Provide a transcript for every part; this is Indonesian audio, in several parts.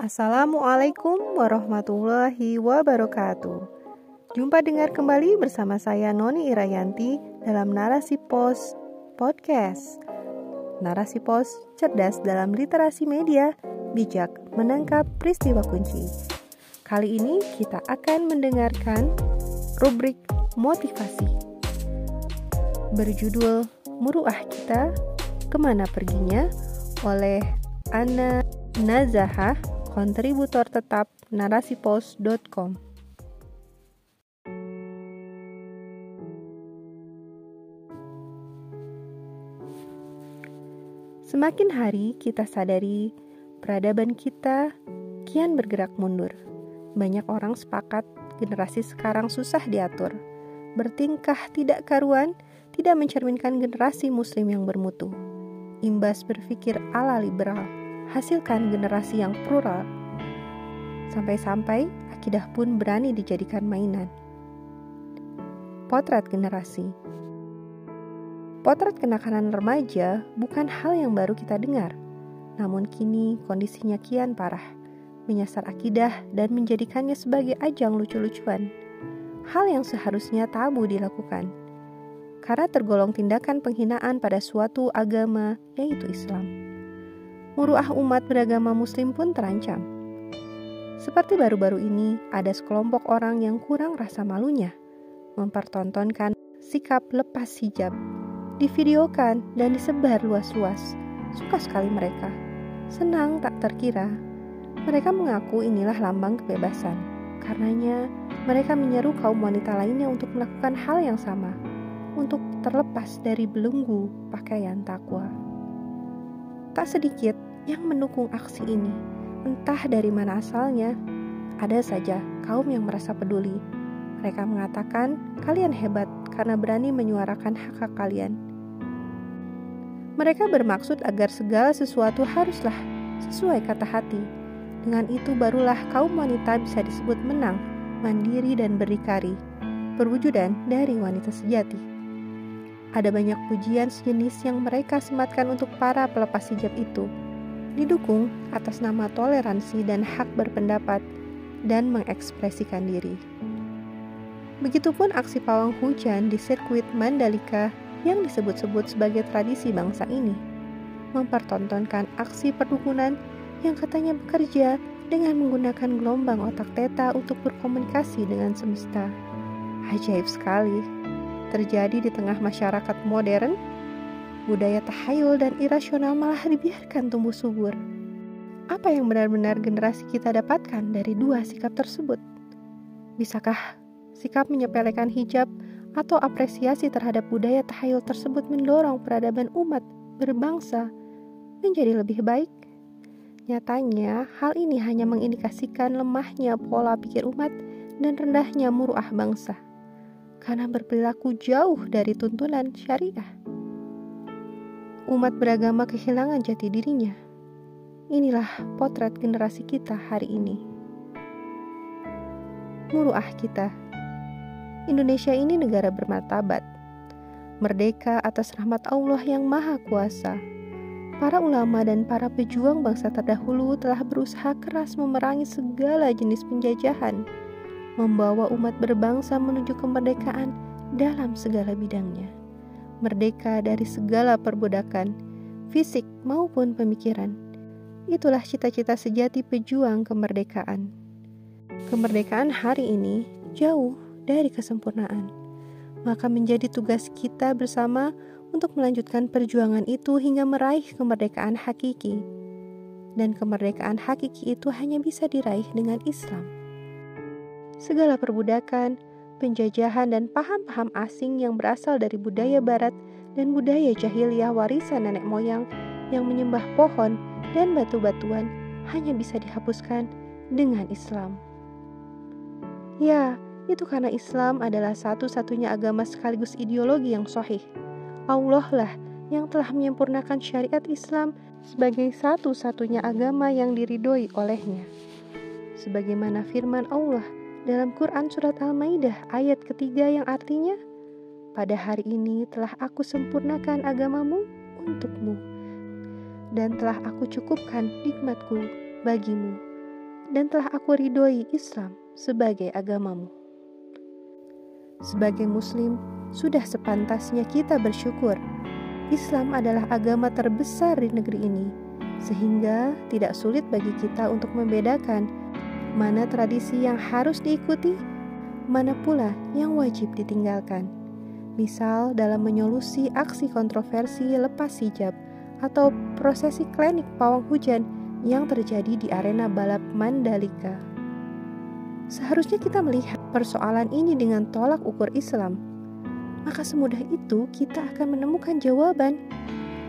Assalamualaikum warahmatullahi wabarakatuh. Jumpa dengar kembali bersama saya Noni Irayanti dalam Narasi Pos Podcast. Narasi Pos cerdas dalam literasi media, bijak menangkap peristiwa kunci. Kali ini kita akan mendengarkan rubrik motivasi berjudul Muruah Kita Ke mana Perginya oleh Ana Nazahah kontributor tetap narasipos.com. Semakin hari kita sadari peradaban kita kian bergerak mundur. Banyak orang sepakat generasi sekarang susah diatur. Bertingkah tidak karuan, tidak mencerminkan generasi muslim yang bermutu. Imbas berpikir ala liberal hasilkan generasi yang plural. Sampai-sampai akidah pun berani dijadikan mainan. Potret generasi Potret kenakalan remaja bukan hal yang baru kita dengar, namun kini kondisinya kian parah, menyasar akidah dan menjadikannya sebagai ajang lucu-lucuan. Hal yang seharusnya tabu dilakukan, karena tergolong tindakan penghinaan pada suatu agama, yaitu Islam muruah umat beragama Muslim pun terancam. Seperti baru-baru ini, ada sekelompok orang yang kurang rasa malunya mempertontonkan sikap lepas hijab, divideokan dan disebar luas-luas. Suka sekali mereka, senang tak terkira. Mereka mengaku inilah lambang kebebasan. Karenanya, mereka menyeru kaum wanita lainnya untuk melakukan hal yang sama, untuk terlepas dari belenggu pakaian takwa. Tak sedikit yang mendukung aksi ini. Entah dari mana asalnya, ada saja kaum yang merasa peduli. Mereka mengatakan, "Kalian hebat karena berani menyuarakan hak-hak kalian." Mereka bermaksud agar segala sesuatu haruslah sesuai kata hati. Dengan itu barulah kaum wanita bisa disebut menang, mandiri dan berdikari, perwujudan dari wanita sejati. Ada banyak pujian sejenis yang mereka sematkan untuk para pelepas hijab itu, didukung atas nama toleransi dan hak berpendapat dan mengekspresikan diri. Begitupun aksi pawang hujan di sirkuit Mandalika yang disebut-sebut sebagai tradisi bangsa ini, mempertontonkan aksi perdukunan yang katanya bekerja dengan menggunakan gelombang otak teta untuk berkomunikasi dengan semesta. Ajaib sekali, terjadi di tengah masyarakat modern budaya tahayul dan irasional malah dibiarkan tumbuh subur. Apa yang benar-benar generasi kita dapatkan dari dua sikap tersebut? Bisakah sikap menyepelekan hijab atau apresiasi terhadap budaya tahayul tersebut mendorong peradaban umat berbangsa menjadi lebih baik? Nyatanya, hal ini hanya mengindikasikan lemahnya pola pikir umat dan rendahnya muruah bangsa karena berperilaku jauh dari tuntunan syariah umat beragama kehilangan jati dirinya. Inilah potret generasi kita hari ini. Muruah kita. Indonesia ini negara bermartabat. Merdeka atas rahmat Allah yang maha kuasa. Para ulama dan para pejuang bangsa terdahulu telah berusaha keras memerangi segala jenis penjajahan, membawa umat berbangsa menuju kemerdekaan dalam segala bidangnya merdeka dari segala perbudakan, fisik maupun pemikiran. Itulah cita-cita sejati pejuang kemerdekaan. Kemerdekaan hari ini jauh dari kesempurnaan, maka menjadi tugas kita bersama untuk melanjutkan perjuangan itu hingga meraih kemerdekaan hakiki. Dan kemerdekaan hakiki itu hanya bisa diraih dengan Islam. Segala perbudakan, penjajahan dan paham-paham asing yang berasal dari budaya barat dan budaya jahiliyah warisan nenek moyang yang menyembah pohon dan batu-batuan hanya bisa dihapuskan dengan Islam. Ya, itu karena Islam adalah satu-satunya agama sekaligus ideologi yang sahih. Allah lah yang telah menyempurnakan syariat Islam sebagai satu-satunya agama yang diridhoi olehnya. Sebagaimana firman Allah dalam Quran Surat Al-Maidah ayat ketiga yang artinya, Pada hari ini telah aku sempurnakan agamamu untukmu, dan telah aku cukupkan nikmatku bagimu. dan telah aku ridhoi Islam sebagai agamamu. Sebagai Muslim, sudah sepantasnya kita bersyukur. Islam adalah agama terbesar di negeri ini, sehingga tidak sulit bagi kita untuk membedakan mana tradisi yang harus diikuti, mana pula yang wajib ditinggalkan. Misal dalam menyolusi aksi kontroversi lepas hijab atau prosesi klinik pawang hujan yang terjadi di arena balap Mandalika. Seharusnya kita melihat persoalan ini dengan tolak ukur Islam maka semudah itu kita akan menemukan jawaban.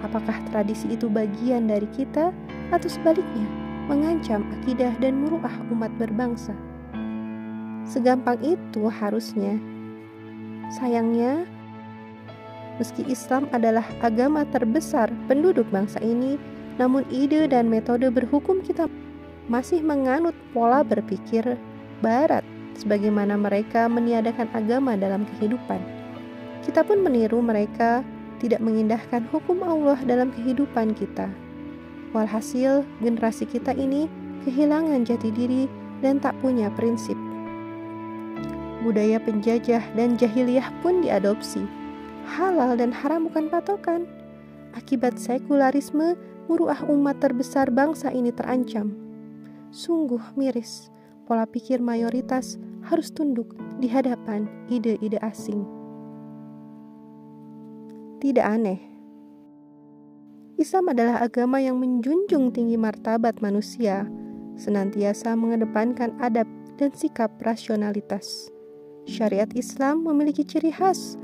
Apakah tradisi itu bagian dari kita atau sebaliknya mengancam akidah dan muruah umat berbangsa? Segampang itu harusnya. Sayangnya, meski Islam adalah agama terbesar penduduk bangsa ini, namun ide dan metode berhukum kita masih menganut pola berpikir barat sebagaimana mereka meniadakan agama dalam kehidupan. Kita pun meniru mereka tidak mengindahkan hukum Allah dalam kehidupan kita. Walhasil, generasi kita ini kehilangan jati diri dan tak punya prinsip. Budaya penjajah dan jahiliyah pun diadopsi. Halal dan haram bukan patokan. Akibat sekularisme, muruah umat terbesar bangsa ini terancam. Sungguh miris, pola pikir mayoritas harus tunduk di hadapan ide-ide asing tidak aneh. Islam adalah agama yang menjunjung tinggi martabat manusia, senantiasa mengedepankan adab dan sikap rasionalitas. Syariat Islam memiliki ciri khas,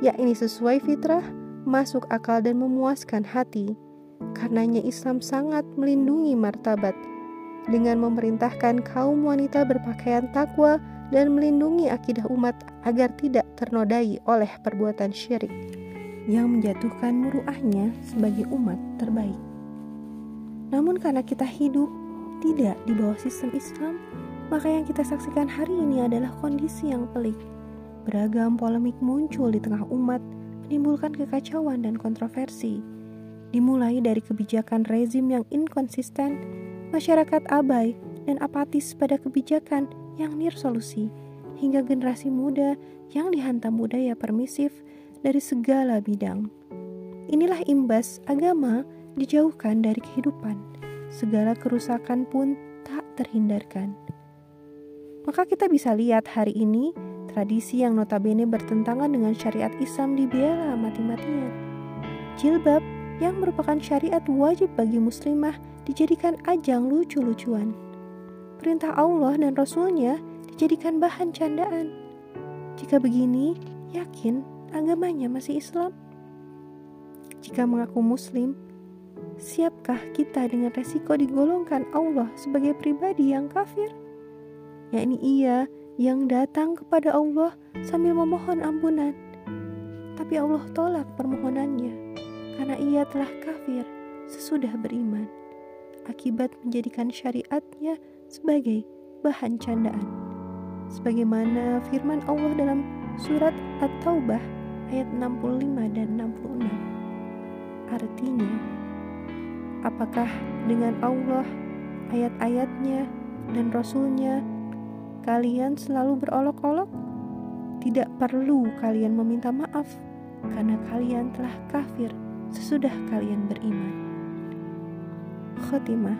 yakni sesuai fitrah, masuk akal dan memuaskan hati. Karenanya Islam sangat melindungi martabat dengan memerintahkan kaum wanita berpakaian takwa dan melindungi akidah umat agar tidak ternodai oleh perbuatan syirik yang menjatuhkan muruahnya sebagai umat terbaik. Namun karena kita hidup tidak di bawah sistem Islam, maka yang kita saksikan hari ini adalah kondisi yang pelik. Beragam polemik muncul di tengah umat, menimbulkan kekacauan dan kontroversi. Dimulai dari kebijakan rezim yang inkonsisten, masyarakat abai dan apatis pada kebijakan yang nir solusi, hingga generasi muda yang dihantam budaya permisif dari segala bidang. Inilah imbas agama dijauhkan dari kehidupan. Segala kerusakan pun tak terhindarkan. Maka kita bisa lihat hari ini tradisi yang notabene bertentangan dengan syariat Islam dibela mati-matian. Jilbab yang merupakan syariat wajib bagi muslimah dijadikan ajang lucu-lucuan. Perintah Allah dan Rasulnya dijadikan bahan candaan. Jika begini, yakin agamanya masih Islam? Jika mengaku Muslim, siapkah kita dengan resiko digolongkan Allah sebagai pribadi yang kafir? Yakni ia yang datang kepada Allah sambil memohon ampunan. Tapi Allah tolak permohonannya karena ia telah kafir sesudah beriman akibat menjadikan syariatnya sebagai bahan candaan. Sebagaimana firman Allah dalam surat At-Taubah ayat 65 dan 66. Artinya, apakah dengan Allah, ayat-ayatnya, dan Rasulnya kalian selalu berolok-olok? Tidak perlu kalian meminta maaf karena kalian telah kafir sesudah kalian beriman. Khotimah,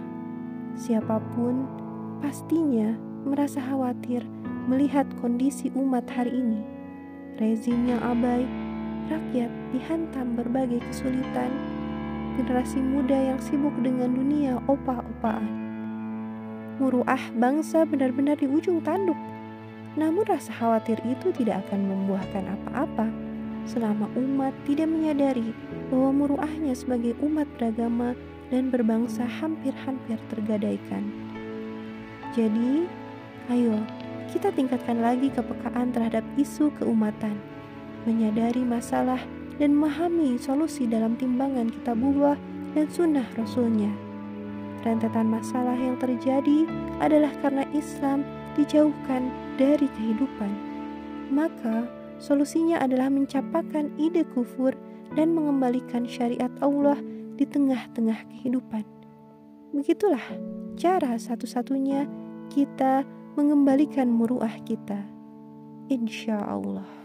siapa pun pastinya merasa khawatir melihat kondisi umat hari ini rezim yang abai, rakyat dihantam berbagai kesulitan, generasi muda yang sibuk dengan dunia opah-opahan. Muruah bangsa benar-benar di ujung tanduk, namun rasa khawatir itu tidak akan membuahkan apa-apa selama umat tidak menyadari bahwa muruahnya sebagai umat beragama dan berbangsa hampir-hampir tergadaikan. Jadi, ayo kita tingkatkan lagi kepekaan terhadap isu keumatan, menyadari masalah dan memahami solusi dalam timbangan kitabullah dan sunnah rasulnya. Rentetan masalah yang terjadi adalah karena Islam dijauhkan dari kehidupan. Maka solusinya adalah mencapakan ide kufur dan mengembalikan syariat Allah di tengah-tengah kehidupan. Begitulah cara satu-satunya kita mengembalikan muruah kita. Insya Allah.